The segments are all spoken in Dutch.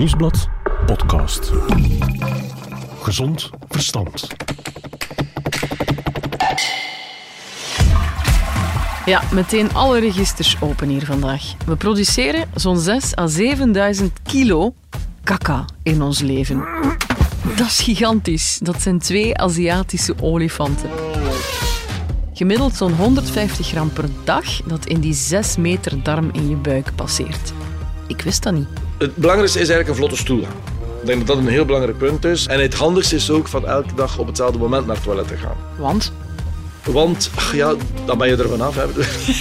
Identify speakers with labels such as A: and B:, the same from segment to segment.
A: Nieuwsblad podcast. Gezond verstand.
B: Ja, meteen alle registers open hier vandaag. We produceren zo'n 6 à 7000 kilo kaka in ons leven. Dat is gigantisch. Dat zijn twee Aziatische olifanten. Gemiddeld zo'n 150 gram per dag dat in die 6 meter darm in je buik passeert. Ik wist dat niet.
C: Het belangrijkste is eigenlijk een vlotte stoelgang. Ik denk dat dat een heel belangrijk punt is. En het handigste is ook van elke dag op hetzelfde moment naar het toilet te gaan.
B: Want
C: Want, ach ja, dan ben je er vanaf. Hè.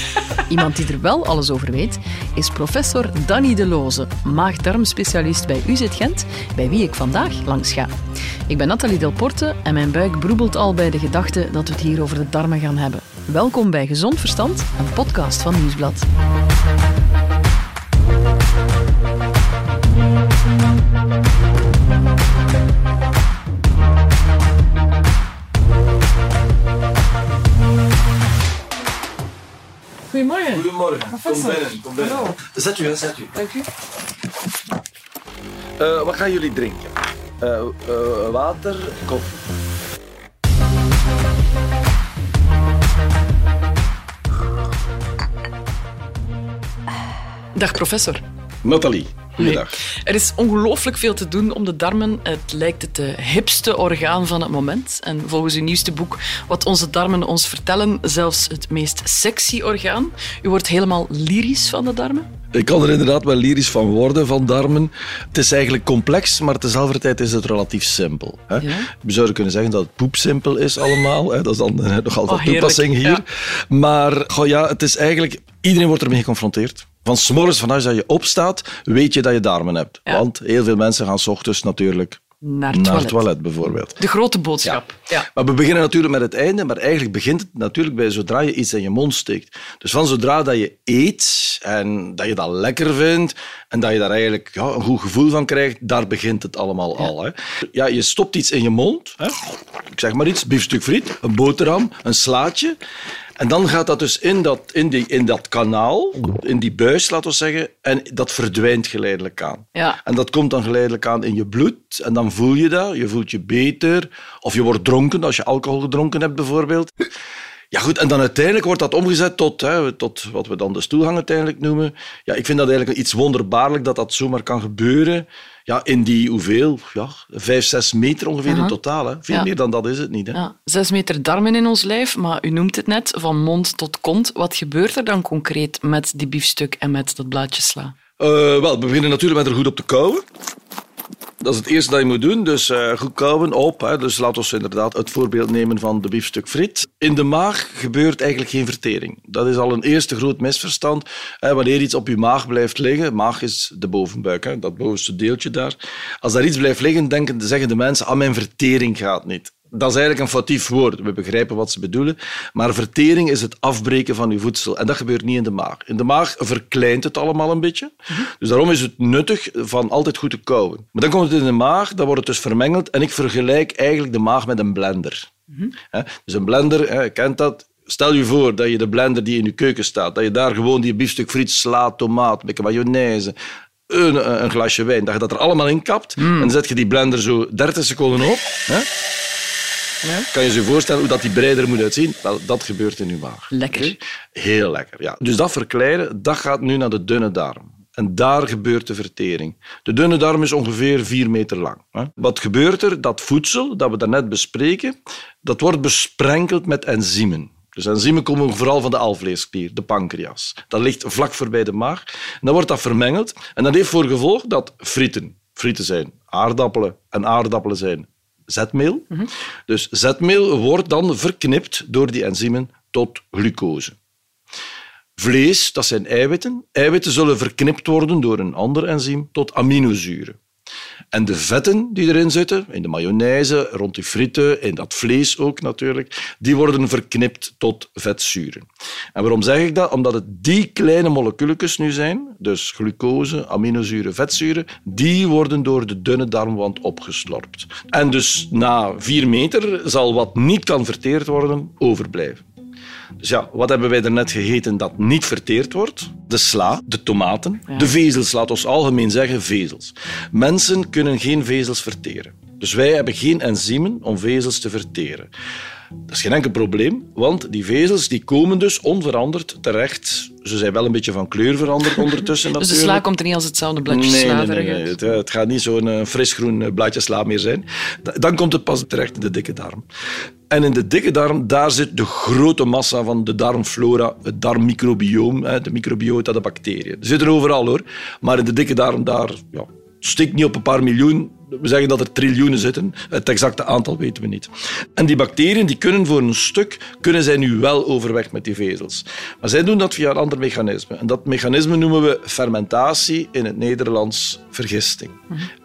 B: iemand die er wel alles over weet, is professor Danny De Loze, maag-darmspecialist bij UZ Gent, bij wie ik vandaag langs ga. Ik ben Nathalie Delporte en mijn buik broebelt al bij de gedachte dat we het hier over de darmen gaan hebben. Welkom bij Gezond Verstand, een podcast van Nieuwsblad. Goedemorgen.
C: Goedemorgen. Kom binnen. Kom binnen.
B: Hallo.
C: Zet u, hè, zet u.
B: Dank u.
C: Eh, wat gaan jullie drinken? Eh, eh, water, koffie.
B: Dag professor.
C: Nathalie, goeiedag.
B: Er is ongelooflijk veel te doen om de darmen. Het lijkt het eh, hipste orgaan van het moment. En volgens uw nieuwste boek, Wat onze darmen ons vertellen, zelfs het meest sexy orgaan. U wordt helemaal lyrisch van de darmen?
C: Ik kan er inderdaad wel lyrisch van worden, van darmen. Het is eigenlijk complex, maar tezelfde tijd is het relatief simpel. Hè?
B: Ja.
C: We zouden kunnen zeggen dat het poepsimpel is allemaal. Hè? Dat is dan eh, nog altijd
B: Oh,
C: toepassing hier.
B: ja.
C: Maar goh, ja, het is eigenlijk... Iedereen wordt ermee geconfronteerd. Van s'morgens, van als je opstaat, weet je dat je darmen hebt.
B: Ja.
C: Want heel veel mensen gaan s ochtends natuurlijk
B: Naar het
C: naar
B: toilet.
C: het toilet, bijvoorbeeld.
B: De grote boodschap. Ja.
C: Maar we beginnen natuurlijk met het einde, maar eigenlijk begint het natuurlijk bij zodra je iets in je mond steekt. Dus van zodra dat je eet en dat je dat lekker vindt en dat je daar eigenlijk ja, een goed gevoel van krijgt, daar begint het allemaal al. Hè. Ja, je stopt iets in je mond, hè. ik zeg maar iets, biefstuk friet, een boterham, een slaatje. En dan gaat dat dus in dat, in die, in dat kanaal, in die buis, laten we zeggen, en dat verdwijnt geleidelijk aan.
B: Ja.
C: En dat komt dan geleidelijk aan in je bloed. En dan voel je dat. Je voelt je beter. Of je wordt dronken, als je alcohol gedronken hebt bijvoorbeeld. Ja goed, en dan uiteindelijk wordt dat omgezet tot, hè, tot wat we dan de stoelgang uiteindelijk noemen. Ja, ik vind dat eigenlijk iets wonderbaarlijk dat dat zomaar kan gebeuren. Ja, in die hoeveel? Ja, vijf, zes meter ongeveer
B: Aha.
C: in totaal. Hè. Veel
B: Ja.
C: meer dan dat is het niet. Hè.
B: Ja. Zes meter darmen in ons lijf, maar u noemt het net, van mond tot kont. Wat gebeurt er dan concreet met die biefstuk en met dat blaadje sla?
C: Eh, wel, we beginnen natuurlijk met er goed op te kouwen. Dat is het eerste dat je moet doen. Dus eh, goed kouwen op. Hè. Dus laten we inderdaad het voorbeeld nemen van de biefstuk friet. In de maag gebeurt eigenlijk geen vertering. Dat is al een eerste groot misverstand. Hè, wanneer iets op je maag blijft liggen, maag is de bovenbuik, hè, dat bovenste deeltje daar. Als daar iets blijft liggen, denken, zeggen de mensen, ah, mijn vertering gaat niet. Dat is eigenlijk een foutief woord. We begrijpen wat ze bedoelen. Maar vertering is het afbreken van je voedsel. En dat gebeurt niet in de maag. In de maag verkleint het allemaal een beetje. Dus daarom is het nuttig van altijd goed te kouwen. Maar dan komt het in de maag, dan wordt het dus vermengeld. En ik vergelijk eigenlijk de maag met een blender. Dus een blender, je kent dat. Stel je voor dat je de blender die in je keuken staat, dat je daar gewoon die biefstuk friet, sla, tomaat, een beetje mayonaise, een, een glasje wijn, dat je dat er allemaal in kapt. En dan zet je die blender zo 30 seconden op. Hè? Kan je je voorstellen hoe dat die breider moet uitzien? Wel, dat gebeurt in je maag.
B: Lekker.
C: Heel lekker, ja. Dus dat verkleinen, dat gaat nu naar de dunne darm. En daar gebeurt de vertering. De dunne darm is ongeveer vier meter lang. hè. Wat gebeurt er? Dat voedsel dat we daarnet bespreken, dat wordt besprenkeld met enzymen. Dus enzymen komen vooral van de alvleesklier, de pancreas. Dat ligt vlak voorbij de maag. En dan wordt dat vermengeld. En dat heeft voor gevolg dat frieten, frieten zijn aardappelen en aardappelen zijn zetmeel. Dus zetmeel wordt dan verknipt door die enzymen tot glucose. Vlees, dat zijn eiwitten. Eiwitten zullen verknipt worden door een ander enzym tot aminozuren. En de vetten die erin zitten, in de mayonaise, rond die frieten, in dat vlees ook natuurlijk, die worden verknipt tot vetzuren. En waarom zeg ik dat? Omdat het die kleine moleculetjes nu zijn, dus glucose, aminozuren, vetzuren, die worden door de dunne darmwand opgeslorpt. En dus na vier meter zal wat niet kan verteerd worden overblijven. Dus ja, wat hebben wij er net gegeten dat niet verteerd wordt? De sla, de tomaten,
B: Ja.
C: de vezels, laat ons algemeen zeggen vezels. Mensen kunnen geen vezels verteren. Dus wij hebben geen enzymen om vezels te verteren. Dat is geen enkel probleem, want die vezels die komen dus onveranderd terecht. Ze zijn wel een beetje van kleur veranderd ondertussen
B: Dus de
C: natuurlijk.
B: sla komt er niet als hetzelfde bladje
C: Nee,
B: sla
C: nee, nee, nee. Het, het gaat niet zo'n eh, frisgroen eh, blaadje sla meer zijn. Da- Dan komt het pas terecht in de dikke darm. En in de dikke darm, daar zit de grote massa van de darmflora, het darmmicrobioom, de microbiota, de bacteriën. Die zitten overal hoor. Maar in de dikke darm, daar ja, stikt niet op een paar miljoen. We zeggen dat er triljoenen zitten. Het exacte aantal weten we niet. En die bacteriën die kunnen voor een stuk kunnen zij nu wel overweg met die vezels. Maar zij doen dat via een ander mechanisme. En dat mechanisme noemen we fermentatie, in het Nederlands vergisting.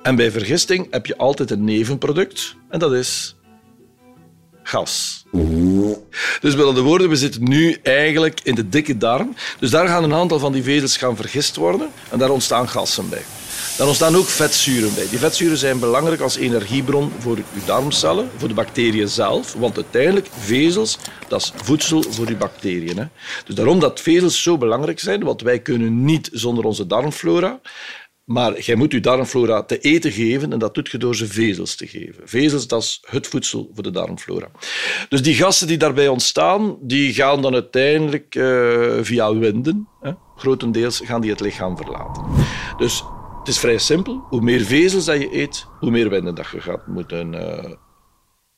C: En bij vergisting heb je altijd een nevenproduct. En dat is gas. Dus met andere woorden, we zitten nu eigenlijk in de dikke darm. Dus daar gaan een aantal van die vezels gaan vergist worden en daar ontstaan gassen bij. Daar ontstaan ook vetzuren bij. Die vetzuren zijn belangrijk als energiebron voor uw darmcellen, voor de bacteriën zelf. Want uiteindelijk, vezels, dat is voedsel voor uw bacteriën. Hè. Dus daarom dat vezels zo belangrijk zijn, want wij kunnen niet zonder onze darmflora. Maar jij moet je darmflora te eten geven en dat doet je door ze vezels te geven. Vezels, dat is het voedsel voor de darmflora. Dus die gassen die daarbij ontstaan, die gaan dan uiteindelijk eh, via winden, hè, grotendeels gaan die het lichaam verlaten. Dus het is vrij simpel. Hoe meer vezels dat je eet, hoe meer winden dat je gaat moeten eh,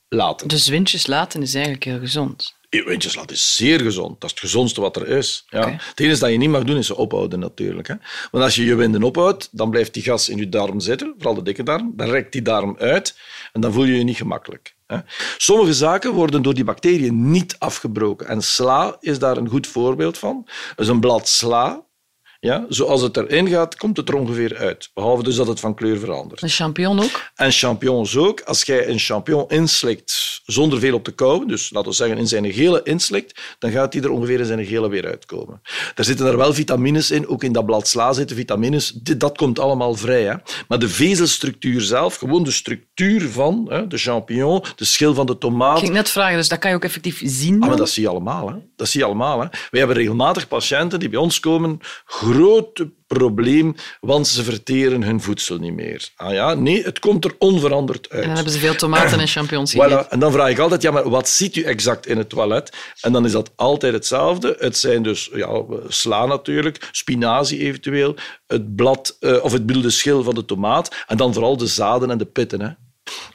C: laten.
B: Dus windjes laten is eigenlijk heel gezond.
C: Windjeslat is zeer gezond. Dat is het gezondste wat er is. Ja. Het enige dat je niet mag doen, is ze ophouden natuurlijk. Hè. Want als je je winden ophoudt, dan blijft die gas in je darm zitten, vooral de dikke darm. Dan rekt die darm uit en dan voel je je niet gemakkelijk. Hè. Sommige zaken worden door die bacteriën niet afgebroken. En sla is daar een goed voorbeeld van. Dus een blad sla, ja, zoals het erin gaat, komt het er ongeveer uit. Behalve dus dat het van kleur verandert.
B: Een champignon ook?
C: En champignons ook. Als jij een champignon inslikt zonder veel op te kauwen, dus laten we zeggen in zijn gele inslikt, dan gaat die er ongeveer in zijn gele weer uitkomen. Er zitten er wel vitamines in, ook in dat blad sla zitten vitamines. Dat komt allemaal vrij. Hè. Maar de vezelstructuur zelf, gewoon de structuur van hè, de champignon, de schil van de tomaat,
B: Ik ging net vragen, dus dat kan je ook effectief zien.
C: Ah, maar dat zie je allemaal. Hè. Dat zie je allemaal. Hè. Wij hebben regelmatig patiënten die bij ons komen. Groot probleem, want ze verteren hun voedsel niet meer. Ah ja, nee, het komt er onveranderd uit.
B: En dan hebben ze veel tomaten en champignons gegeten.
C: Voilà. En dan vraag ik altijd, ja, maar wat ziet u exact in het toilet? En dan is dat altijd hetzelfde. Het zijn dus ja, sla natuurlijk, spinazie eventueel, het blad, eh, of het bedoel, de schil van de tomaat, en dan vooral de zaden en de pitten. Hè.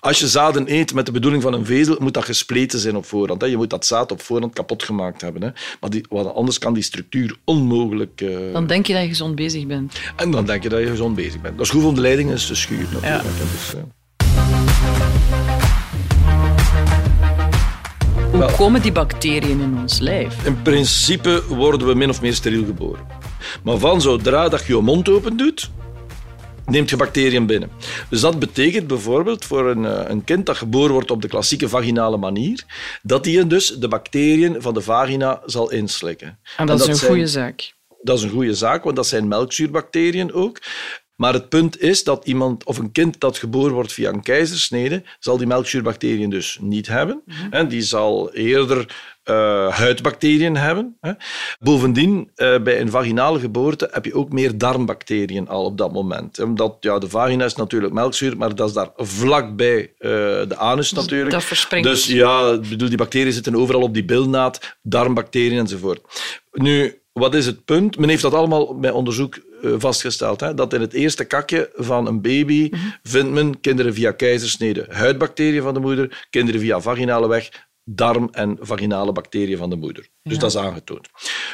C: Als je zaden eet met de bedoeling van een vezel, moet dat gespleten zijn op voorhand. Hè. Je moet dat zaad op voorhand kapot gemaakt hebben. Hè. Maar die, anders kan die structuur onmogelijk... eh,
B: Dan denk je dat je gezond bezig bent.
C: En dan denk je dat je gezond bezig bent. Dat is goed om de leidingen eens te schuren. Dus, eh,
B: Hoe komen die bacteriën in ons lijf?
C: In principe worden we min of meer steriel geboren. Maar van zodra dat je je mond open doet, neemt je bacteriën binnen. Dus dat betekent bijvoorbeeld voor een, eh, een kind dat geboren wordt op de klassieke vaginale manier, dat die dus de bacteriën van de vagina zal inslikken.
B: En dat is een
C: zijn-
B: goede zaak.
C: dat is een goede zaak, want dat zijn melkzuurbacteriën ook. Maar het punt is dat iemand of een kind dat geboren wordt via een keizersnede, zal die melkzuurbacteriën dus niet hebben. En die zal eerder eh, huidbacteriën hebben. Hè. Bovendien, eh, bij een vaginale geboorte heb je ook meer darmbacteriën al op dat moment. Omdat ja, de vagina is natuurlijk melkzuur, maar dat is daar vlakbij eh, de anus natuurlijk.
B: dat verspringt.
C: Dus ja, bedoel, die bacteriën zitten overal op die bilnaad, darmbacteriën enzovoort. Nu, wat is het punt? Men heeft dat allemaal bij onderzoek eh, vastgesteld. Hè? Dat in het eerste kakje van een baby vindt men kinderen via keizersnede huidbacteriën van de moeder, kinderen via vaginale weg darm- en vaginale bacteriën van de moeder. Dus dat is aangetoond.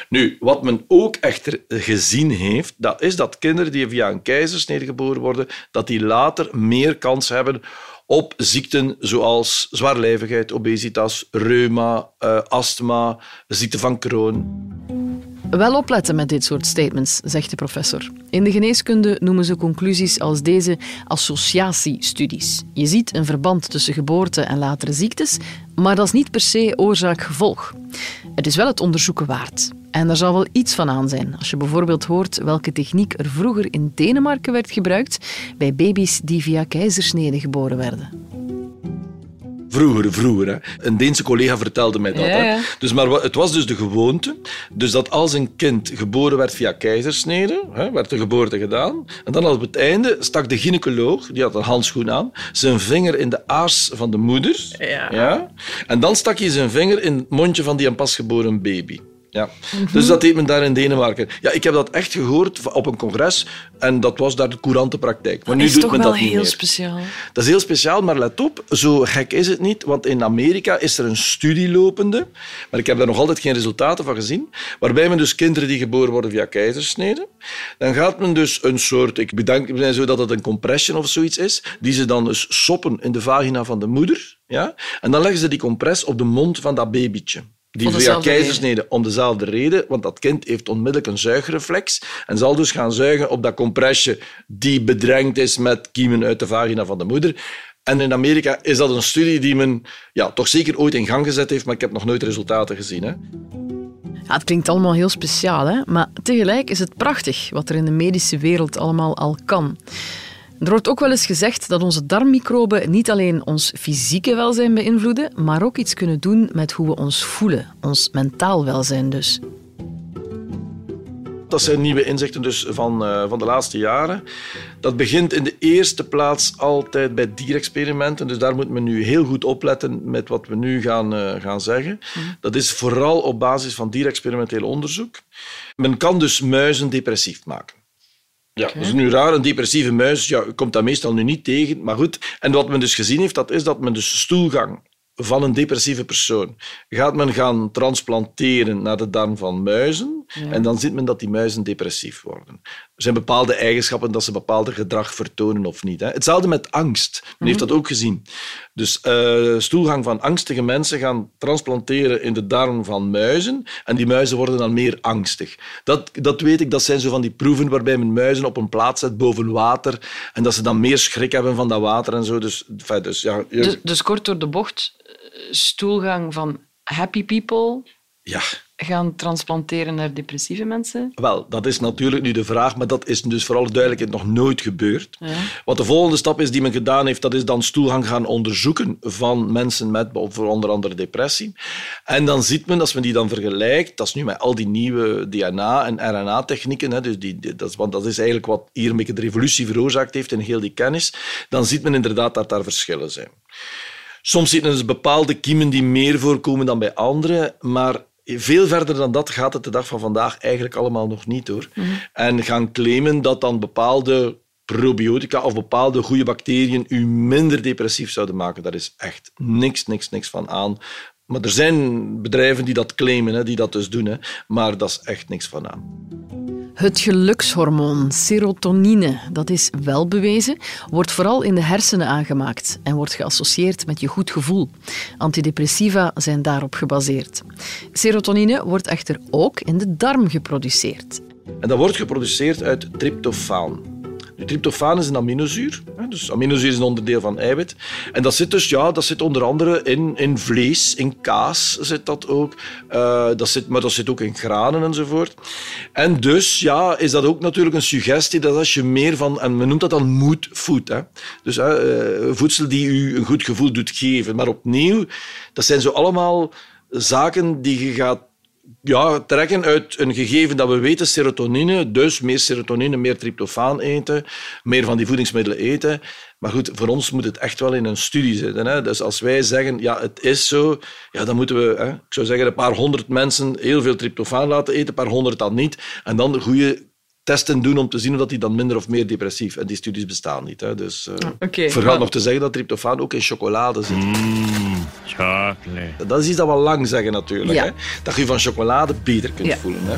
C: Nu, wat men ook echter gezien heeft, dat is dat kinderen die via een keizersnede geboren worden, dat die later meer kans hebben op ziekten zoals zwaarlijvigheid, obesitas, reuma, eh, astma, ziekte van Crohn.
B: Wel opletten met dit soort statements, zegt de professor. In de geneeskunde noemen ze conclusies als deze associatiestudies. Je ziet een verband tussen geboorte en latere ziektes, maar dat is niet per se oorzaak-gevolg. Het is wel het onderzoeken waard. En daar zal wel iets van aan zijn als je bijvoorbeeld hoort welke techniek er vroeger in Denemarken werd gebruikt bij baby's die via keizersnede geboren werden.
C: Vroeger, vroeger. Hè. Een Deense collega vertelde mij dat.
B: Ja,
C: Hè.
B: ja.
C: Dus, maar het was dus de gewoonte, dus dat als een kind geboren werd via keizersnede, hè, werd de geboorte gedaan, en dan op het einde stak de gynaecoloog, die had een handschoen aan, zijn vinger in de aars van de moeder.
B: Ja.
C: En dan stak hij zijn vinger in het mondje van die een pasgeboren baby. Ja.
B: Mhm.
C: Dus dat deed men daar in Denemarken. Ja, ik heb dat echt gehoord op een congres en dat was daar de courante praktijk. Maar nu
B: is
C: doet
B: toch
C: men
B: wel
C: dat niet
B: heel
C: meer.
B: speciaal.
C: Dat is heel speciaal, maar let op, zo gek is het niet. Want in Amerika is er een studie lopende, maar ik heb daar nog altijd geen resultaten van gezien, waarbij men dus kinderen die geboren worden via keizersnede, dan gaat men dus een soort, ik bedenk me zo dat het een compression of zoiets is, die ze dan dus soppen in de vagina van de moeder, ja? en dan leggen ze die compress op de mond van dat babytje. Die via keizersnede om dezelfde reden, want dat kind heeft onmiddellijk een zuigreflex en zal dus gaan zuigen op dat compressje die bedrenkt is met kiemen uit de vagina van de moeder. En in Amerika is dat een studie die men ja, toch zeker ooit in gang gezet heeft, maar ik heb nog nooit resultaten gezien. Hè.
B: Ja, het klinkt allemaal heel speciaal, hè? maar tegelijk is het prachtig wat er in de medische wereld allemaal al kan. Er wordt ook wel eens gezegd dat onze darmmicroben niet alleen ons fysieke welzijn beïnvloeden, maar ook iets kunnen doen met hoe we ons voelen, ons mentaal welzijn dus.
C: Dat zijn nieuwe inzichten dus van, eh, van de laatste jaren. Dat begint in de eerste plaats altijd bij dierexperimenten. Dus daar moet men nu heel goed opletten met wat we nu gaan, eh, gaan zeggen. Dat is vooral op basis van dierexperimenteel onderzoek. Men kan dus muizen depressief maken. Ja, dat is nu raar. Een depressieve muis ja, komt dat meestal nu niet tegen. Maar goed, en wat men dus gezien heeft, dat is dat men dus stoelgang van een depressieve persoon gaat men gaan transplanteren naar de darm van muizen. En dan ziet men dat die muizen depressief worden. Zijn bepaalde eigenschappen dat ze bepaalde gedrag vertonen of niet. Hè. Hetzelfde met angst. Men heeft dat ook gezien. Dus eh, stoelgang van angstige mensen gaan transplanteren in de darm van muizen. En die muizen worden dan meer angstig. Dat, dat weet ik, dat zijn zo van die proeven waarbij men muizen op een plaats zet boven water. En dat ze dan meer schrik hebben van dat water en zo. Dus, enfin, dus ja, je-
B: Dus, dus kort door de bocht, eh, stoelgang van happy people
C: ja.
B: Gaan transplanteren naar depressieve mensen.
C: Wel, dat is natuurlijk nu de vraag, maar dat is dus voor alle duidelijkheid nog nooit gebeurd.
B: Ja.
C: Wat de volgende stap is die men gedaan heeft, dat is dan stoelgang gaan onderzoeken van mensen met voor onder andere depressie. En dan ziet men, als men die dan vergelijkt, dat is nu met al die nieuwe DNA- en RNA-technieken, hè, dus die, die- dat, is, want dat is eigenlijk wat hier een beetje de revolutie veroorzaakt heeft in heel die kennis, dan ziet men inderdaad dat daar verschillen zijn. Soms zitten er dus bepaalde kiemen die meer voorkomen dan bij anderen, maar veel verder dan dat gaat het de dag van vandaag eigenlijk allemaal nog niet hoor. En gaan claimen dat dan bepaalde probiotica of bepaalde goede bacteriën u minder depressief zouden maken, daar is echt niks, niks, niks van aan. Maar er zijn bedrijven die dat claimen, hè, die dat dus doen, hè, maar dat is echt niks van aan.
B: Het gelukshormoon serotonine, dat is wel bewezen, wordt vooral in de hersenen aangemaakt en wordt geassocieerd met je goed gevoel. Antidepressiva zijn daarop gebaseerd. Serotonine wordt echter ook in de darm geproduceerd.
C: En dat wordt geproduceerd uit tryptofaan. Nu, tryptofaan is een aminozuur. Dus aminozuur is een onderdeel van eiwit. En dat zit dus, ja, dat zit onder andere in, in vlees, in kaas zit dat ook. Eh, dat zit, maar dat zit ook in granen enzovoort. En dus ja, is dat ook natuurlijk een suggestie dat als je meer van, en men noemt dat dan mood food. Hè? Dus eh, voedsel die u een goed gevoel doet geven. Maar opnieuw, dat zijn zo allemaal zaken die je gaat ja, trekken uit een gegeven dat we weten, serotonine, dus meer serotonine, meer tryptofaan eten, meer van die voedingsmiddelen eten. Maar goed, voor ons moet het echt wel in een studie zitten. Hè? Dus als wij zeggen, ja, het is zo, ja, dan moeten we, hè, ik zou zeggen, een paar honderd mensen heel veel tryptofaan laten eten, een paar honderd dan niet. En dan de goede testen doen om te zien of dat die dan minder of meer depressief. En die studies bestaan niet. Hè? Dus eh
B: Maar-
C: nog te zeggen dat tryptofaan ook in chocolade zit.
D: Chocolate.
C: Dat is iets dat we lang zeggen natuurlijk.
B: Ja.
C: Hè? Dat je je van chocolade beter kunt
B: Ja.
C: voelen. Hè?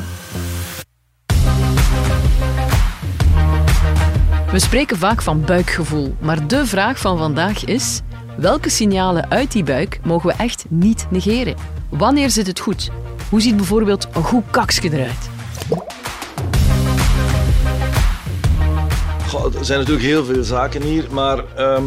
B: We spreken vaak van buikgevoel, maar de vraag van vandaag is: welke signalen uit die buik mogen we echt niet negeren? Wanneer zit het goed? Hoe ziet bijvoorbeeld een goed kaksje eruit?
C: Goh, er zijn natuurlijk heel veel zaken hier, maar ehm,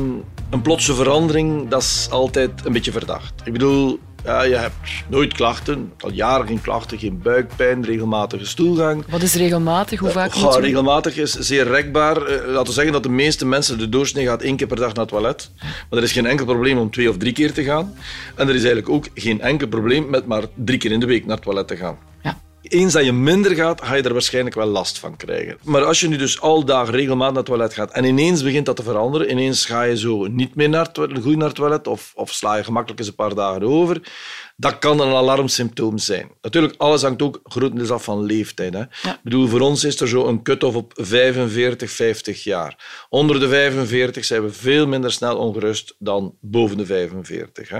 C: een plotse verandering, dat is altijd een beetje verdacht. Ik bedoel, Ja, je hebt nooit klachten, al jaren geen klachten, geen buikpijn, regelmatige stoelgang.
B: Wat is regelmatig? Hoe vaak
C: Goh, regelmatig is zeer rekbaar. Eh, laten we zeggen dat de meeste mensen de doorsnee gaat één keer per dag naar het toilet. Maar er is geen enkel probleem om twee of drie keer te gaan. En er is eigenlijk ook geen enkel probleem met maar drie keer in de week naar het toilet te gaan.
B: Ja.
C: Eens dat je minder gaat, ga je er waarschijnlijk wel last van krijgen. Maar als je nu dus al dagen regelmatig naar het toilet gaat en ineens begint dat te veranderen, ineens ga je zo niet meer naar het goed naar het toilet of, of sla je gemakkelijk eens een paar dagen over, dat kan een alarmsymptoom zijn. Natuurlijk, alles hangt ook grotendeels af van leeftijd. Hè. Ik bedoel, voor ons is er zo een cut-off op 45, 50 jaar. Onder de 45 zijn we veel minder snel ongerust dan boven de 45. Hè.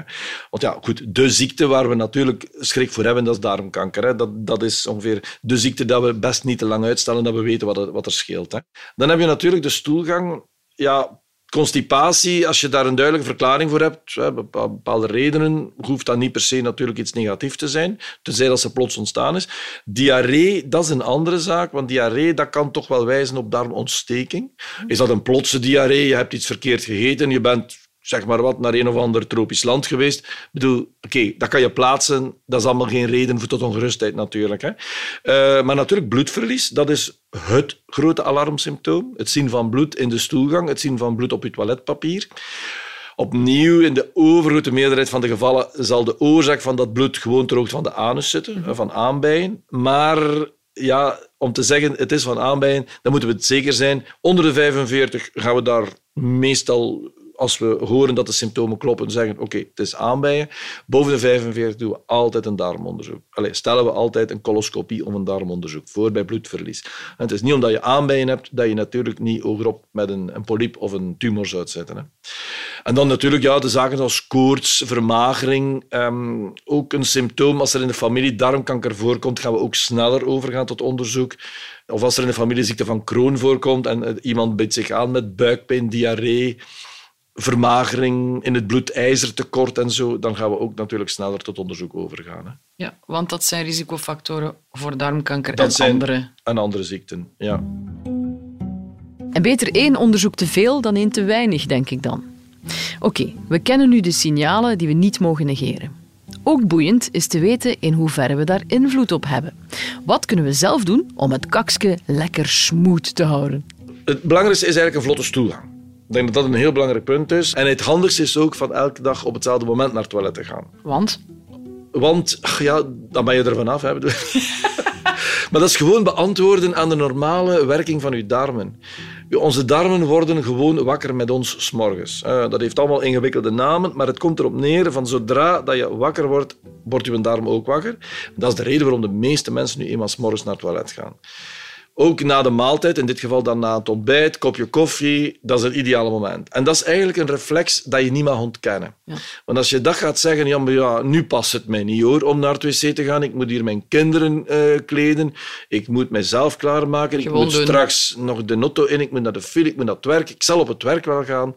C: Want ja, goed, de ziekte waar we natuurlijk schrik voor hebben, dat is darmkanker. Hè. Dat, dat is ongeveer de ziekte dat we best niet te lang uitstellen, dat we weten wat er, wat er scheelt. Hè. Dan heb je natuurlijk de stoelgang. Ja, Constipatie, als je daar een duidelijke verklaring voor hebt, bepaalde redenen, hoeft dat niet per se natuurlijk iets negatiefs te zijn, tenzij dat ze plots ontstaan is. Diarree, dat is een andere zaak, want diarree dat kan toch wel wijzen op darmontsteking. Is dat een plotse diarree, je hebt iets verkeerd gegeten, je bent zeg maar wat, naar een of ander tropisch land geweest. Ik bedoel, oké, dat kan je plaatsen. Dat is allemaal geen reden voor tot ongerustheid natuurlijk. Hè. Eh, maar natuurlijk, bloedverlies, dat is het grote alarmsymptoom. Het zien van bloed in de stoelgang, het zien van bloed op je toiletpapier. Opnieuw, in de overgrote meerderheid van de gevallen zal de oorzaak van dat bloed gewoon ter hoogte van de anus zitten, van aanbijen. Maar ja, om te zeggen het is van aanbijen, dan moeten we het zeker zijn. Onder de 45 gaan we daar meestal, als we horen dat de symptomen kloppen, zeggen oké, het is aanbijen. Boven de 45 doen we altijd een darmonderzoek. Allee, stellen we altijd een coloscopie om een darmonderzoek voor bij bloedverlies. En het is niet omdat je aanbijen hebt dat je natuurlijk niet hogerop met een, een polyp of een tumor zou zetten. Hè. En dan natuurlijk ja, de zaken als koorts, vermagering. ehm, ook een symptoom. Als er in de familie darmkanker voorkomt, gaan we ook sneller overgaan tot onderzoek. Of als er in de familie ziekte van Crohn voorkomt en eh, iemand bijt zich aan met buikpijn, diarree, vermagering, in het bloed ijzertekort en zo, dan gaan we ook natuurlijk sneller tot onderzoek overgaan. Hè.
B: Ja, want dat zijn risicofactoren voor darmkanker
C: Dat
B: en
C: zijn
B: andere.
C: en andere ziekten. Ja.
B: En beter één onderzoek te veel dan één te weinig, denk ik dan. Oké, we kennen nu de signalen die we niet mogen negeren. Ook boeiend is te weten in hoeverre we daar invloed op hebben. Wat kunnen we zelf doen om het kakske lekker smooth te houden?
C: Het belangrijkste is eigenlijk een vlotte stoelgang. Ik denk dat dat een heel belangrijk punt is. En het handigste is ook van elke dag op hetzelfde moment naar het toilet te gaan.
B: Want
C: Want ja, dan ben je er vanaf. Hè. maar dat is gewoon beantwoorden aan de normale werking van je darmen. Onze darmen worden gewoon wakker met ons s'morgens. Eh, dat heeft allemaal ingewikkelde namen, maar het komt erop neer van zodra dat je wakker wordt, wordt je darm ook wakker. Dat is de reden waarom de meeste mensen nu eenmaal s'morgens naar het toilet gaan. Ook na de maaltijd, in dit geval dan na het ontbijt, kopje koffie, dat is het ideale moment. En dat is eigenlijk een reflex dat je niet mag ontkennen. Want als je dat gaat zeggen, ja, maar ja, nu past het mij niet hoor, om naar het wc te gaan. Ik moet hier mijn kinderen eh, kleden, ik moet mijzelf klaarmaken, ik moet
B: doen.
C: straks nog de notto in, ik moet naar de file, ik moet naar het werk. Ik zal op het werk wel gaan.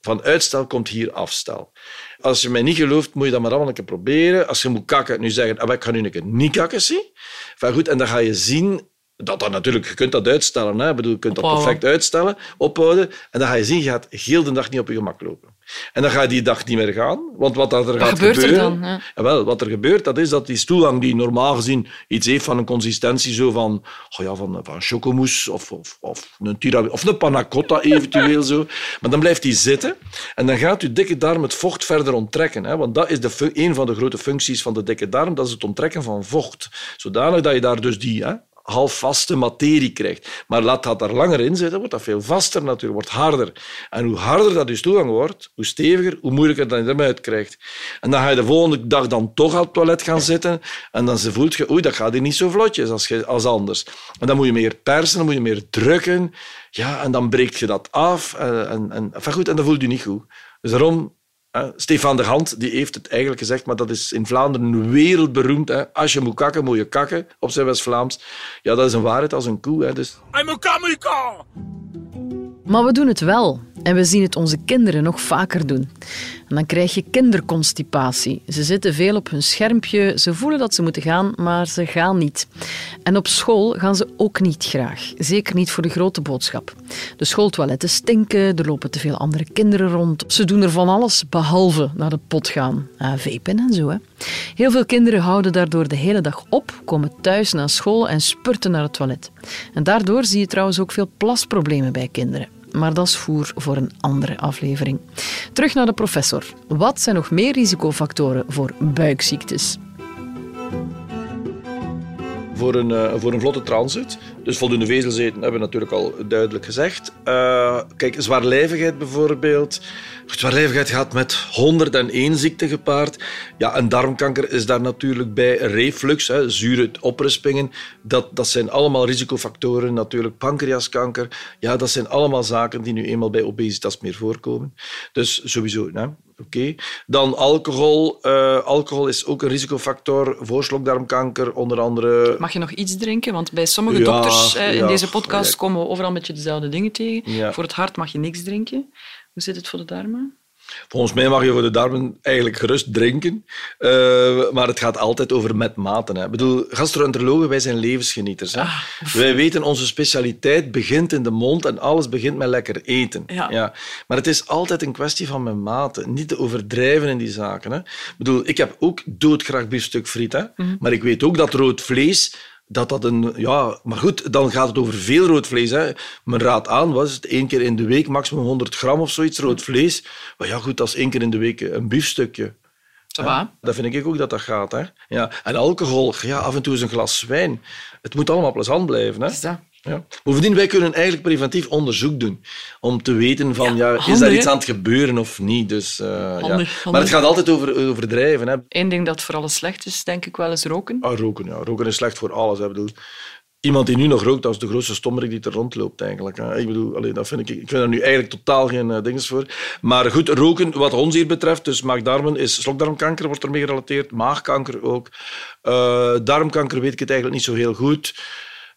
C: Van uitstel komt hier afstel. Als je mij niet gelooft, moet je dat maar allemaal een keer proberen. Als je moet kakken, nu zeggen, ah, ik ga nu een keer niet kakken, zie. Enfin, goed, en dan ga je zien dat dat natuurlijk, je kunt dat uitstellen. Hè. Ik bedoel, je kunt dat perfect uitstellen, ophouden. En dan ga je zien, je gaat heel de dag niet op je gemak lopen. En dan ga je die dag niet meer gaan. Want wat er gaat
B: gebeurt er
C: gebeuren...
B: dan, ja?
C: Jawel, wat er gebeurt, dat is dat die stoelgang die normaal gezien iets heeft van een consistentie zo van, oh ja, van, van chocomousse of, of, of een tiramisu, of een panna cotta eventueel zo. Maar dan blijft die zitten en dan gaat je dikke darm het vocht verder onttrekken. Hè? Want dat is de, een van de grote functies van de dikke darm, dat is het onttrekken van vocht. Zodanig dat je daar dus die... Hè, halfvaste materie krijgt. Maar laat dat daar langer in zitten, wordt dat veel vaster natuurlijk, wordt harder. En hoe harder dat je stoelgang wordt, hoe steviger, hoe moeilijker dat je hem uitkrijgt. En dan ga je de volgende dag dan toch aan het toilet gaan zitten en dan voelt je, oei, dat gaat hier niet zo vlotjes als, als anders. En dan moet je meer persen, dan moet je meer drukken. Ja, en dan breekt je dat af. En, en, en, goed, en dan voelt je niet goed. Dus daarom Hè, Stefan de Hand die heeft het eigenlijk gezegd, maar dat is in Vlaanderen wereldberoemd. Hè. Als je moet kakken, moet je kakken, op zijn West-Vlaams. Ja, dat is een waarheid als een koe. Hè. Dus
D: I'm a kamikaze!
B: Maar we doen het wel. En we zien het onze kinderen nog vaker doen. Dan krijg je kinderconstipatie. Ze zitten veel op hun schermpje, ze voelen dat ze moeten gaan, maar ze gaan niet. En op school gaan ze ook niet graag. Zeker niet voor de grote boodschap. De schooltoiletten stinken, er lopen te veel andere kinderen rond. Ze doen er van alles behalve naar de pot gaan. Uh, vapen en zo. Hè. Heel veel kinderen houden daardoor de hele dag op, komen thuis na school en spurten naar het toilet. En daardoor zie je trouwens ook veel plasproblemen bij kinderen maar dat is voer voor een andere aflevering. Terug naar de professor. Wat zijn nog meer risicofactoren voor buikziektes?
C: Voor een, uh, voor een vlotte transit, dus voldoende vezelzeten hebben we natuurlijk al duidelijk gezegd. Uh, kijk, zwaarlijvigheid bijvoorbeeld. Zwaarlijvigheid gaat met 101 ziekten gepaard. Ja, een darmkanker is daar natuurlijk bij. Reflux, hè, zure oprispingen, dat, dat zijn allemaal risicofactoren. Natuurlijk pancreaskanker. Ja, dat zijn allemaal zaken die nu eenmaal bij obesitas meer voorkomen. Dus sowieso, hè. Oké. Dan alcohol. Uh, alcohol is ook een risicofactor voor slokdarmkanker, onder andere.
B: Mag je nog iets drinken? Want bij sommige ja, dokters eh, in ja, deze podcast ja. komen we overal een beetje dezelfde dingen tegen. Voor het hart mag je niks drinken. Hoe zit het voor de darmen?
C: Volgens mij mag je voor de darmen eigenlijk gerust drinken, uh, maar het gaat altijd over met maten. Hè. Ik bedoel, gastroenterologen, wij zijn levensgenieters. Hè. Ah, wij weten, onze specialiteit begint in de mond en alles begint met lekker eten. Ja. ja. Maar het is altijd een kwestie van met maten, niet te overdrijven in die zaken. Hè. Ik bedoel, ik heb ook doodgraag biefstuk friet, hè. Mm. maar ik weet ook dat rood vlees dat dat een... Ja, maar goed, dan gaat het over veel rood vlees. Hè. Men raadt aan, was het één keer in de week, maximum 100 gram of zoiets, rood vlees. Maar ja, goed, dat is één keer in de week een biefstukje.
B: Ja,
C: dat vind ik ook dat dat gaat. Hè. Ja. En alcohol, ja, af en toe eens een glas wijn. Het moet allemaal plezant blijven. Hè.
B: Is dat?
C: Ja. Bovendien, wij kunnen eigenlijk preventief onderzoek doen om te weten van, ja, ja is daar iets aan het gebeuren of niet. Dus, uh, handig, ja. Maar het gaat altijd over overdrijven. Hè.
B: Eén ding dat voor alles slecht is, denk ik wel, is roken.
C: Ah, roken, ja. Roken is slecht voor alles. Hè. Bedoel, iemand die nu nog rookt, dat is de grootste stommerik die er rondloopt eigenlijk. Hè. Ik bedoel, allee, dat vind ik, ik vind er nu eigenlijk totaal geen uh, dinges voor. Maar goed, roken, wat ons hier betreft, dus maagdarmen is slokdarmkanker, wordt ermee gerelateerd, maagkanker ook. Uh, darmkanker weet ik het eigenlijk niet zo heel goed.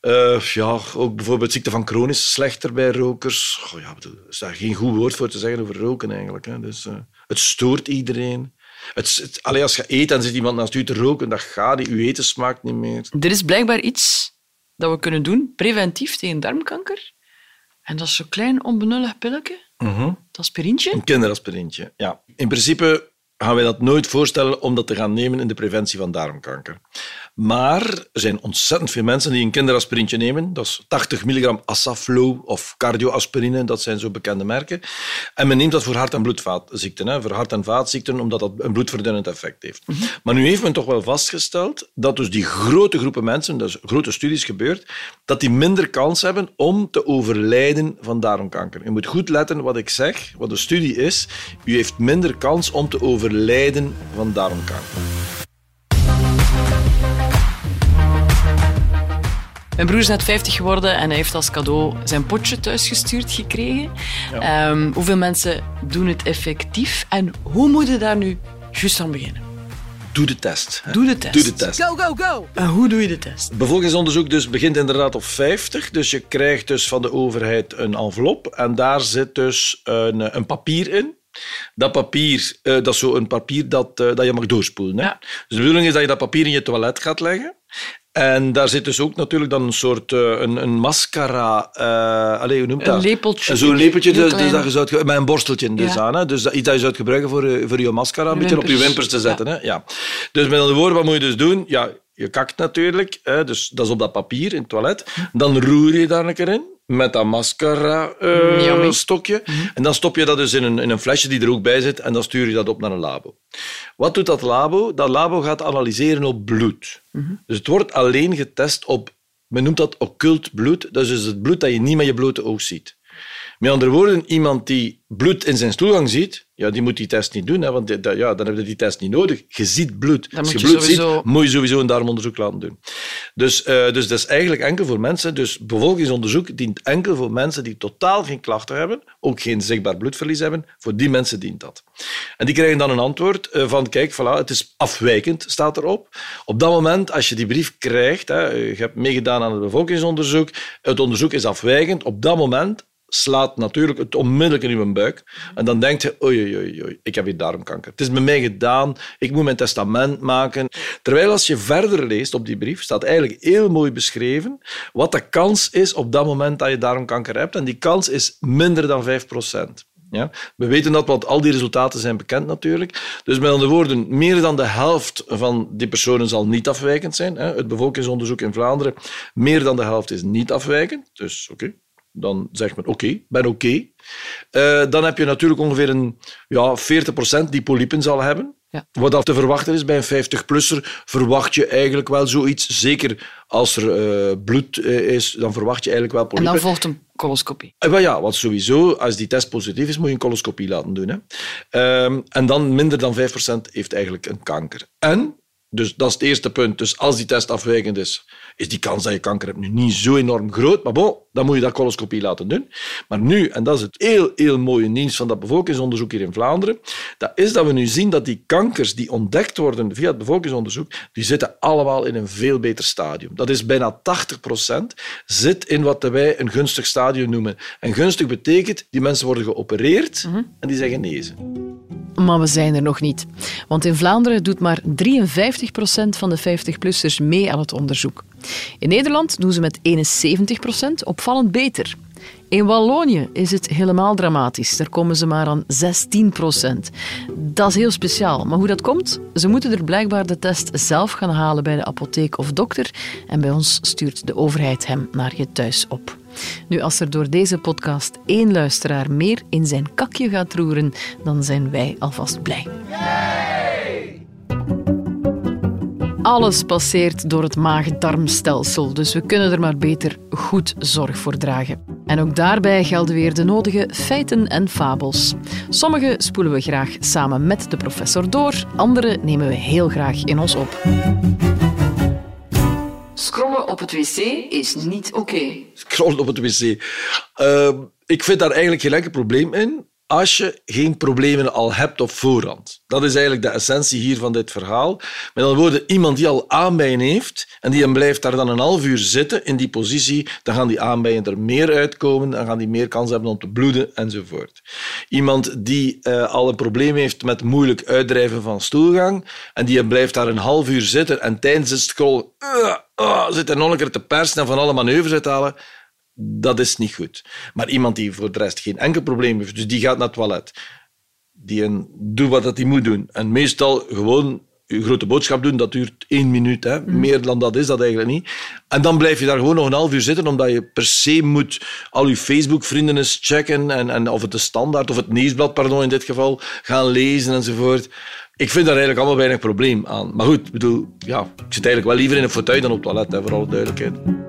C: Uh, ja, ook bijvoorbeeld ziekte van Crohn is slechter bij rokers. Oh, ja, er is daar geen goed woord voor te zeggen over roken eigenlijk. Hè. Dus, uh, het stoort iedereen. Het, het, allee, als je eet en zit iemand naast u te roken, dat gaat niet. Uw eten smaakt niet meer.
B: Er is blijkbaar iets dat we kunnen doen, preventief tegen darmkanker. En dat is zo'n klein onbenullig pilletje. -huh. Dat aspirintje.
C: Een kinderaspirintje, ja. In principe gaan wij dat nooit voorstellen om dat te gaan nemen in de preventie van darmkanker. Maar er zijn ontzettend veel mensen die een kinderaspirintje nemen. Dat is 80 milligram Asaflo of cardioaspirine, dat zijn zo bekende merken. En men neemt dat voor hart- en bloedvaatziekten, hè, voor hart- en vaatziekten, omdat dat een bloedverdunnend effect heeft. Mm -hmm. Maar nu heeft men toch wel vastgesteld dat dus die grote groepen mensen, dus grote studies gebeurd, dat die minder kans hebben om te overlijden van darmkanker. Je moet goed letten wat ik zeg, wat de studie is. U heeft minder kans om te overlijden van darmkanker.
B: Mijn broer is net 50 geworden en hij heeft als cadeau zijn potje thuisgestuurd gekregen. Ja. Um, hoeveel mensen doen het effectief en hoe moet je daar nu juist aan beginnen?
C: Doe de test.
B: Doe de test.
C: Doe de test.
B: Go, go, go. En hoe doe je de test?
C: Bevolkingsonderzoek dus begint inderdaad op 50. Dus je krijgt dus van de overheid een envelop en daar zit dus een, een papier in. Dat papier, uh, dat is zo een papier dat, uh, dat je mag doorspoelen. Hè? Ja. Dus de bedoeling is dat je dat papier in je toilet gaat leggen. En daar zit dus ook natuurlijk dan een soort uh, een, een mascara. Uh, allez, hoe noemt
B: een
C: dat?
B: lepeltje.
C: Zo'n lepeltje dus, dus dat je zou, met een borsteltje dus ja. aan. Hè? Dus dat, iets dat je zou gebruiken voor, voor je mascara, een beetje op je wimpers te zetten. Ja. Hè? Ja. Dus met andere woorden, wat moet je dus doen? Ja, je kakt natuurlijk, hè? dus dat is op dat papier in het toilet. Dan roer je daar een keer in met dat mascara-stokje. Uh, mm -hmm. En dan stop je dat dus in een, in een flesje die er ook bij zit en dan stuur je dat op naar een labo. Wat doet dat labo? Dat labo gaat analyseren op bloed. Mm -hmm. Dus het wordt alleen getest op, men noemt dat occult bloed. Dat is dus het bloed dat je niet met je blote oog ziet. Met andere woorden, iemand die bloed in zijn stoelgang ziet, ja, die moet die test niet doen, hè, want die, ja, dan heb je die test niet nodig. Je ziet bloed.
B: Dan
C: Als je,
B: je
C: bloed
B: sowieso...
C: ziet, moet je sowieso een darmonderzoek laten doen. Dus, uh, dus dat is eigenlijk enkel voor mensen. Dus bevolkingsonderzoek dient enkel voor mensen die totaal geen klachten hebben, ook geen zichtbaar bloedverlies hebben. Voor die mensen dient dat. En die krijgen dan een antwoord uh, van, kijk, voilà, het is afwijkend, staat erop. Op dat moment, als je die brief krijgt, hè, je hebt meegedaan aan het bevolkingsonderzoek, het onderzoek is afwijkend, op dat moment slaat natuurlijk het onmiddellijk in uw buik. En dan denkt je, oei, oei, oei, ik heb hier darmkanker. Het is met mij gedaan, ik moet mijn testament maken. Terwijl als je verder leest op die brief, staat eigenlijk heel mooi beschreven wat de kans is op dat moment dat je darmkanker hebt. En die kans is minder dan 5% Ja? We weten dat, want al die resultaten zijn bekend natuurlijk. Dus met andere woorden, meer dan de helft van die personen zal niet afwijkend zijn. Het bevolkingsonderzoek in Vlaanderen, meer dan de helft is niet afwijkend. Dus oké, dan zegt men oké, ben oké. Uh, dan heb je natuurlijk ongeveer een ja, 40% die polypen zal hebben. Ja. Wat dat te verwachten is bij een 50-plusser, verwacht je eigenlijk wel zoiets. Zeker als er uh, bloed uh, is, dan verwacht je eigenlijk wel polypen.
B: En dan volgt een coloscopie.
C: Ja, want sowieso, als die test positief is, moet je een coloscopie laten doen. Hè. Ehm, en dan minder dan 5% heeft eigenlijk een kanker. En dus dat is het eerste punt. Dus als die test afwijkend is, is die kans dat je kanker hebt nu niet zo enorm groot. Maar bon, dan moet je dat coloscopie laten doen. Maar nu, en dat is het heel, heel mooie nieuws van dat bevolkingsonderzoek hier in Vlaanderen, dat is dat we nu zien dat die kankers die ontdekt worden via het bevolkingsonderzoek, die zitten allemaal in een veel beter stadium. Dat is bijna 80 procent zit in wat wij een gunstig stadium noemen. En gunstig betekent, die mensen worden geopereerd mhm. en die zijn genezen.
B: Maar we zijn er nog niet. Want in Vlaanderen doet maar 53% van de 50-plussers mee aan het onderzoek. In Nederland doen ze met 71% opvallend beter. In Wallonië is het helemaal dramatisch. Daar komen ze maar aan 16% Dat is heel speciaal. Maar hoe dat komt? Ze moeten er blijkbaar de test zelf gaan halen bij de apotheek of dokter. En bij ons stuurt de overheid hem naar je thuis op. Nu, als er door deze podcast één luisteraar meer in zijn kakje gaat roeren, dan zijn wij alvast blij. Alles passeert door het maag-darmstelsel, dus we kunnen er maar beter goed zorg voor dragen. En ook daarbij gelden weer de nodige feiten en fabels. Sommige spoelen we graag samen met de professor door, andere nemen we heel graag in ons op. Scrollen op het wc is niet oké.
C: Scrollen op het wc. Uh, ik vind daar eigenlijk geen enkel probleem in als je geen problemen al hebt op voorhand. Dat is eigenlijk de essentie hier van dit verhaal. Met andere woorden, iemand die al aanbijen heeft en die blijft daar dan een half uur zitten in die positie, dan gaan die aanbijen er meer uitkomen, dan gaan die meer kans hebben om te bloeden enzovoort. Iemand die uh, al een probleem heeft met moeilijk uitdrijven van stoelgang en die blijft daar een half uur zitten en tijdens het scrollen uh, uh, zit er nog een keer te persen en van alle manoeuvres uithalen, dat is niet goed. Maar iemand die voor de rest geen enkel probleem heeft, dus die gaat naar het toilet, die een, doet wat hij moet doen. En meestal gewoon je grote boodschap doen, dat duurt één minuut. Hè. Mhm. Meer dan dat is dat eigenlijk niet. En dan blijf je daar gewoon nog een half uur zitten, omdat je per se moet al je Facebook-vrienden eens checken, en, en of het de standaard, of het nieuwsblad, pardon, in dit geval, gaan lezen enzovoort. Ik vind daar eigenlijk allemaal weinig probleem aan. Maar goed, bedoel, ja, ik zit eigenlijk wel liever in een fauteuil dan op het toilet, hè, voor alle duidelijkheid.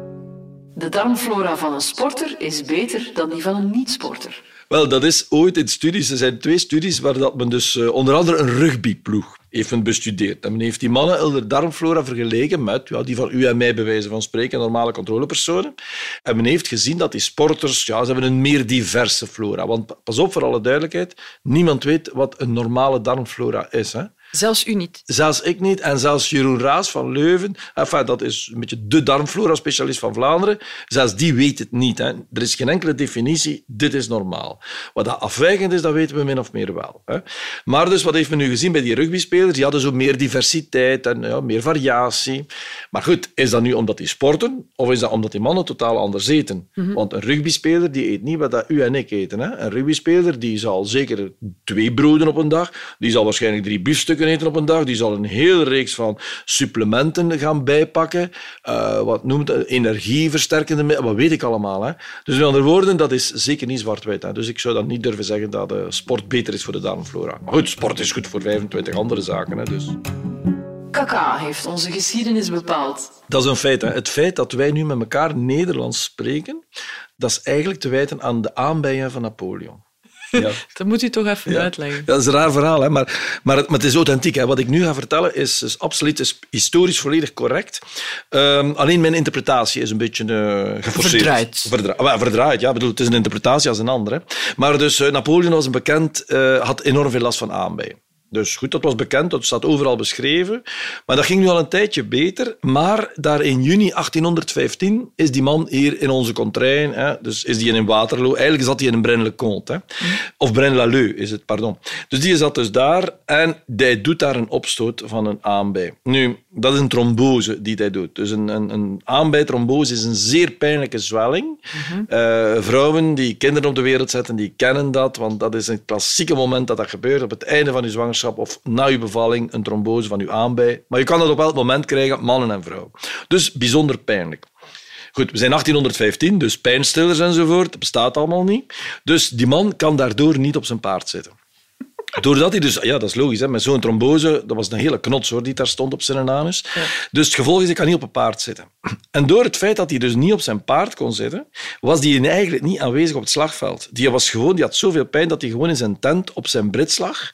B: De darmflora van een sporter is beter dan die van een niet-sporter.
C: Wel, dat is ooit in studies. Er zijn twee studies waar dat men dus uh, onder andere een rugbyploeg heeft bestudeerd. En men heeft die mannen de darmflora vergeleken met ja, die van u en mij, bij wijze van spreken, normale controlepersonen. En men heeft gezien dat die sporters ja, ze hebben een meer diverse flora. Want pas op, voor alle duidelijkheid, niemand weet wat een normale darmflora is. Hè.
B: Zelfs u niet?
C: Zelfs ik niet. En zelfs Jeroen Raas van Leuven, enfin, dat is een beetje de darmflora-specialist van Vlaanderen, zelfs die weet het niet. Hè. Er is geen enkele definitie, dit is normaal. Wat dat afwijkend is, dat weten we min of meer wel. Hè. Maar dus, wat heeft men nu gezien bij die rugbyspelers? Die hadden zo meer diversiteit en ja, meer variatie. Maar goed, is dat nu omdat die sporten, of is dat omdat die mannen totaal anders eten? Mhm. Want een rugbyspeler die eet niet wat dat u en ik eten. Hè. Een rugbyspeler die zal zeker twee broden op een dag, die zal waarschijnlijk drie biefstukken eten op een dag. Die zal een hele reeks van supplementen gaan bijpakken. Uh, wat noemt het? Energieversterkende Wat weet ik allemaal. Hè? Dus in andere woorden, dat is zeker niet zwart-wit. Dus ik zou dan niet durven zeggen dat uh, sport beter is voor de darmflora. Maar goed, sport is goed voor 25 andere zaken. Hè? Dus.
B: Kaka heeft onze geschiedenis bepaald.
C: Dat is een feit. Hè? Het feit dat wij nu met elkaar Nederlands spreken, dat is eigenlijk te wijten aan de aanbijen van Napoleon.
B: Ja. dat moet u toch even uitleggen. Ja,
C: dat is een raar verhaal, hè? Maar, maar, het, maar het is authentiek. Hè? Wat ik nu ga vertellen is, is absoluut is historisch volledig correct. Um, alleen mijn interpretatie is een beetje uh, geforceerd.
B: Verdraaid.
C: Verdra verdraaid, ja. Bedoel, het is een interpretatie als een andere. Maar dus uh, Napoleon was een bekend, uh, had enorm veel last van aanbijen. Dus goed, dat was bekend, dat staat overal beschreven. Maar dat ging nu al een tijdje beter. Maar daar in juni 1815 is die man hier in onze contrain. Hè, dus is die in Waterloo. Eigenlijk zat hij in Braine-le-Comte. Of Braine-l'Alleud is het, pardon. Dus die zat dus daar en hij doet daar een opstoot van een aanbij. Nu, dat is een trombose die hij doet. Dus een, een, een aanbijtrombose is een zeer pijnlijke zwelling. Eh, vrouwen die kinderen op de wereld zetten, die kennen dat. Want dat is een klassieke moment dat dat gebeurt op het einde van je zwangerschap of na je bevalling, een trombose van je aanbij. Maar je kan dat op elk moment krijgen, mannen en vrouwen. Dus bijzonder pijnlijk. Goed, we zijn 1815, dus pijnstillers enzovoort, dat bestaat allemaal niet. Dus die man kan daardoor niet op zijn paard zitten. Doordat hij dus, ja, dat is logisch, hè, met zo'n trombose, dat was een hele knots hoor, die daar stond op zijn anus. Dus het gevolg is, hij kan niet op een paard zitten. En door het feit dat hij dus niet op zijn paard kon zitten, was hij eigenlijk niet aanwezig op het slagveld. Die, was gewoon, die had zoveel pijn dat hij gewoon in zijn tent op zijn brits lag.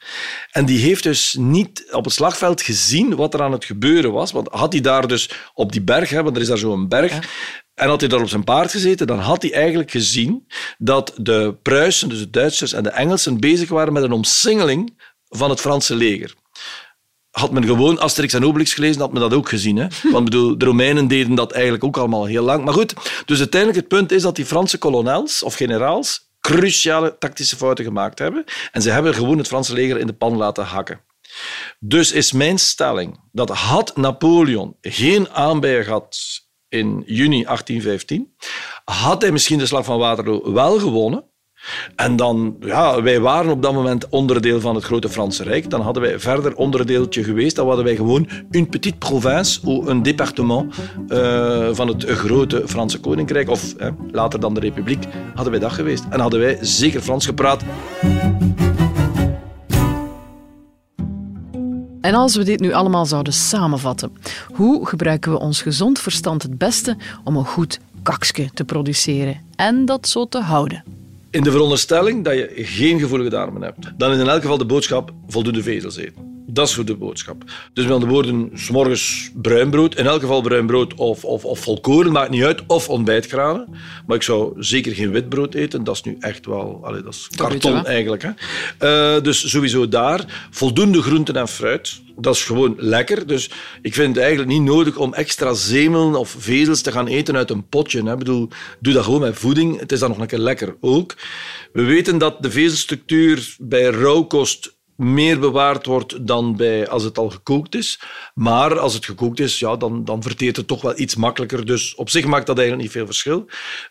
C: En die heeft dus niet op het slagveld gezien wat er aan het gebeuren was. Want had hij daar dus op die berg, hè, want er is daar zo'n berg, en had hij daar op zijn paard gezeten, dan had hij eigenlijk gezien dat de Pruisen, dus de Duitsers en de Engelsen, bezig waren met een omsingeling van het Franse leger. Had men gewoon Asterix en Obelix gelezen, had men dat ook gezien. Hè? Want bedoel, de Romeinen deden dat eigenlijk ook allemaal heel lang. Maar goed, dus uiteindelijk het punt is dat die Franse kolonels of generaals cruciale tactische fouten gemaakt hebben. En ze hebben gewoon het Franse leger in de pan laten hakken. Dus is mijn stelling dat had Napoleon geen aanbijen gehad in juni 1815, had hij misschien de slag van Waterloo wel gewonnen. En dan, ja, wij waren op dat moment onderdeel van het grote Franse Rijk. Dan hadden wij verder onderdeeltje geweest. Dan hadden wij gewoon een petite province of een département uh, van het grote Franse Koninkrijk. Of later dan de Republiek, hadden wij dat geweest. En hadden wij zeker Frans gepraat.
B: En als we dit nu allemaal zouden samenvatten, hoe gebruiken we ons gezond verstand het beste om een goed kakske te produceren en dat zo te houden?
C: In de veronderstelling dat je geen gevoelige darmen hebt, dan is in elk geval de boodschap voldoende vezels eten. Dat is voor de boodschap. Dus met andere woorden, s'morgens bruin brood. In elk geval bruin brood of, of, of volkoren, maakt niet uit. Of ontbijtgranen. Maar ik zou zeker geen witbrood eten. Dat is nu echt wel... Allee, dat is karton eigenlijk. Hè. Uh, dus sowieso daar. Voldoende groenten en fruit. Dat is gewoon lekker. Dus ik vind het eigenlijk niet nodig om extra zemelen of vezels te gaan eten uit een potje. Hè. Ik bedoel, doe dat gewoon met voeding. Het is dan nog een keer lekker ook. We weten dat de vezelstructuur bij rauwkost meer bewaard wordt dan bij als het al gekookt is. Maar als het gekookt is, ja, dan, dan verteert het toch wel iets makkelijker. Dus op zich maakt dat eigenlijk niet veel verschil.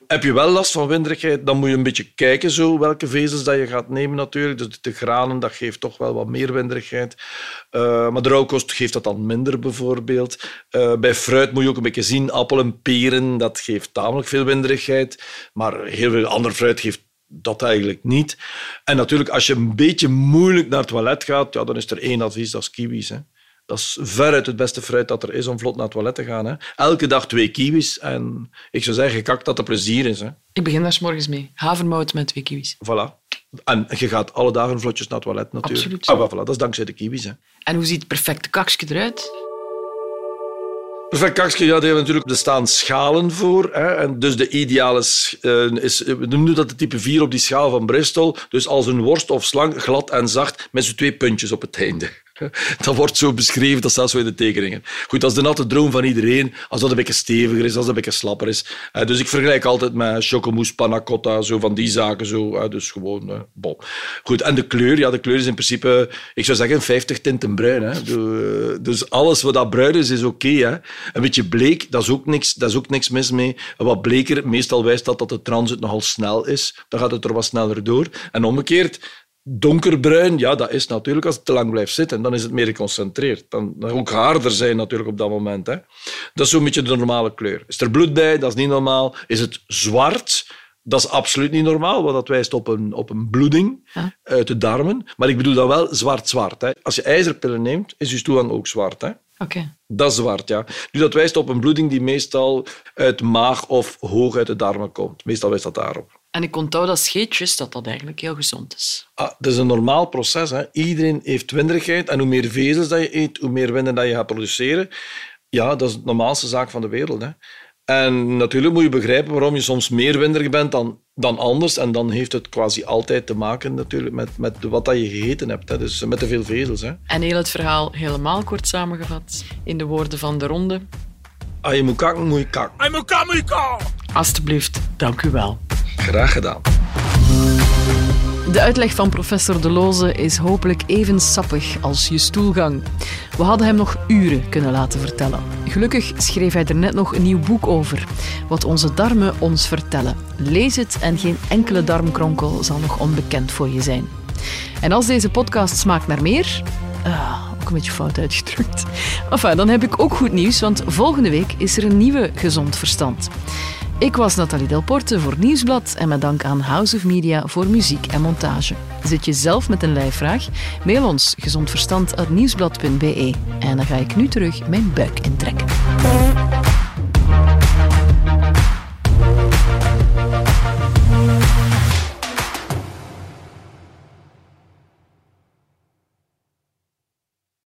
C: Heb je wel last van winderigheid, dan moet je een beetje kijken zo, welke vezels dat je gaat nemen natuurlijk. Dus de granen, dat geeft toch wel wat meer winderigheid. Uh, maar de rauwkost geeft dat dan minder bijvoorbeeld. Uh, bij fruit moet je ook een beetje zien, appel en peren, dat geeft tamelijk veel winderigheid. Maar heel veel ander fruit geeft dat eigenlijk niet. En natuurlijk, als je een beetje moeilijk naar het toilet gaat, ja, dan is er één advies, dat is kiwis. Hè. Dat is veruit het beste fruit dat er is om vlot naar het toilet te gaan. Hè. Elke dag twee kiwis en ik zou zeggen, kak dat er plezier is. Hè.
B: Ik begin daar s morgens mee. Havermout met twee kiwis.
C: Voilà. En je gaat alle dagen vlotjes naar het toilet natuurlijk.
B: Absoluut.
C: Ah, voilà, dat is dankzij de kiwis. Hè.
B: En hoe ziet het perfecte kakje eruit?
C: Perfect kakje, ja, daar hebben natuurlijk, er staan schalen voor. Hè, en dus de ideale uh, is, we noemen dat de type 4 op die schaal van Bristol. Dus als een worst of slang, glad en zacht, met zo'n twee puntjes op het einde. Dat wordt zo beschreven, dat staat zo in de tekeningen. Goed, dat is de natte droom van iedereen, als dat een beetje steviger is, als dat een beetje slapper is. Dus ik vergelijk altijd met chocomousse, panna cotta, zo van die zaken. Zo. Dus gewoon, eh, bon. Goed, en de kleur, ja, de kleur is in principe, ik zou zeggen, 50 tinten bruin. Hè. Dus alles wat dat bruin is, is oké. Een beetje bleek, dat is, ook niks, dat is ook niks mis mee. wat bleker, meestal wijst dat dat de transit nogal snel is. Dan gaat het er wat sneller door. En omgekeerd, Donkerbruin, ja, dat is natuurlijk als het te lang blijft zitten. Dan is het meer geconcentreerd. Dan, dan ook harder zijn natuurlijk op dat moment. Hè. Dat is zo'n beetje de normale kleur. Is er bloed bij? Dat is niet normaal. Is het zwart? Dat is absoluut niet normaal, want dat wijst op een, op een bloeding uit de darmen. Maar ik bedoel dat wel zwart-zwart. Als je ijzerpillen neemt, is je toegang ook zwart. Hè.
B: Oké.
C: Dat is zwart, ja. Nu, dat wijst op een bloeding die meestal uit maag of hoog uit de darmen komt. Meestal wijst dat daarop.
B: En ik onthoud dat scheetjes dat dat eigenlijk heel gezond is.
C: Ah, dat is een normaal proces. Hè. Iedereen heeft winderigheid. En hoe meer vezels dat je eet, hoe meer winder dat je gaat produceren. Ja, dat is de normaalste zaak van de wereld. Hè. En natuurlijk moet je begrijpen waarom je soms meer winderig bent dan dan anders. En dan heeft het quasi altijd te maken natuurlijk met, met wat dat je gegeten hebt. Hè. Dus met te veel vezels. Hè.
B: En heel het verhaal helemaal kort samengevat in de woorden van de ronde.
C: Als je moet kakken, moet je kakken.
D: I'm a kamiko!
B: Alsjeblieft, dank u wel.
C: Graag gedaan.
B: De uitleg van professor De Loze is hopelijk even sappig als je stoelgang. We hadden hem nog uren kunnen laten vertellen. Gelukkig schreef hij er net nog een nieuw boek over. Wat onze darmen ons vertellen. Lees het en geen enkele darmkronkel zal nog onbekend voor je zijn. En als deze podcast smaakt naar meer... Ah, ook een beetje fout uitgedrukt. Dan heb ik ook goed nieuws, want volgende week is er een nieuwe Gezond Verstand. Ik was Nathalie Delporte voor Nieuwsblad en met dank aan House of Media voor muziek en montage. Zit je zelf met een lijfvraag? Mail ons gezondverstand.nieuwsblad.be en dan ga ik nu terug mijn buik intrekken.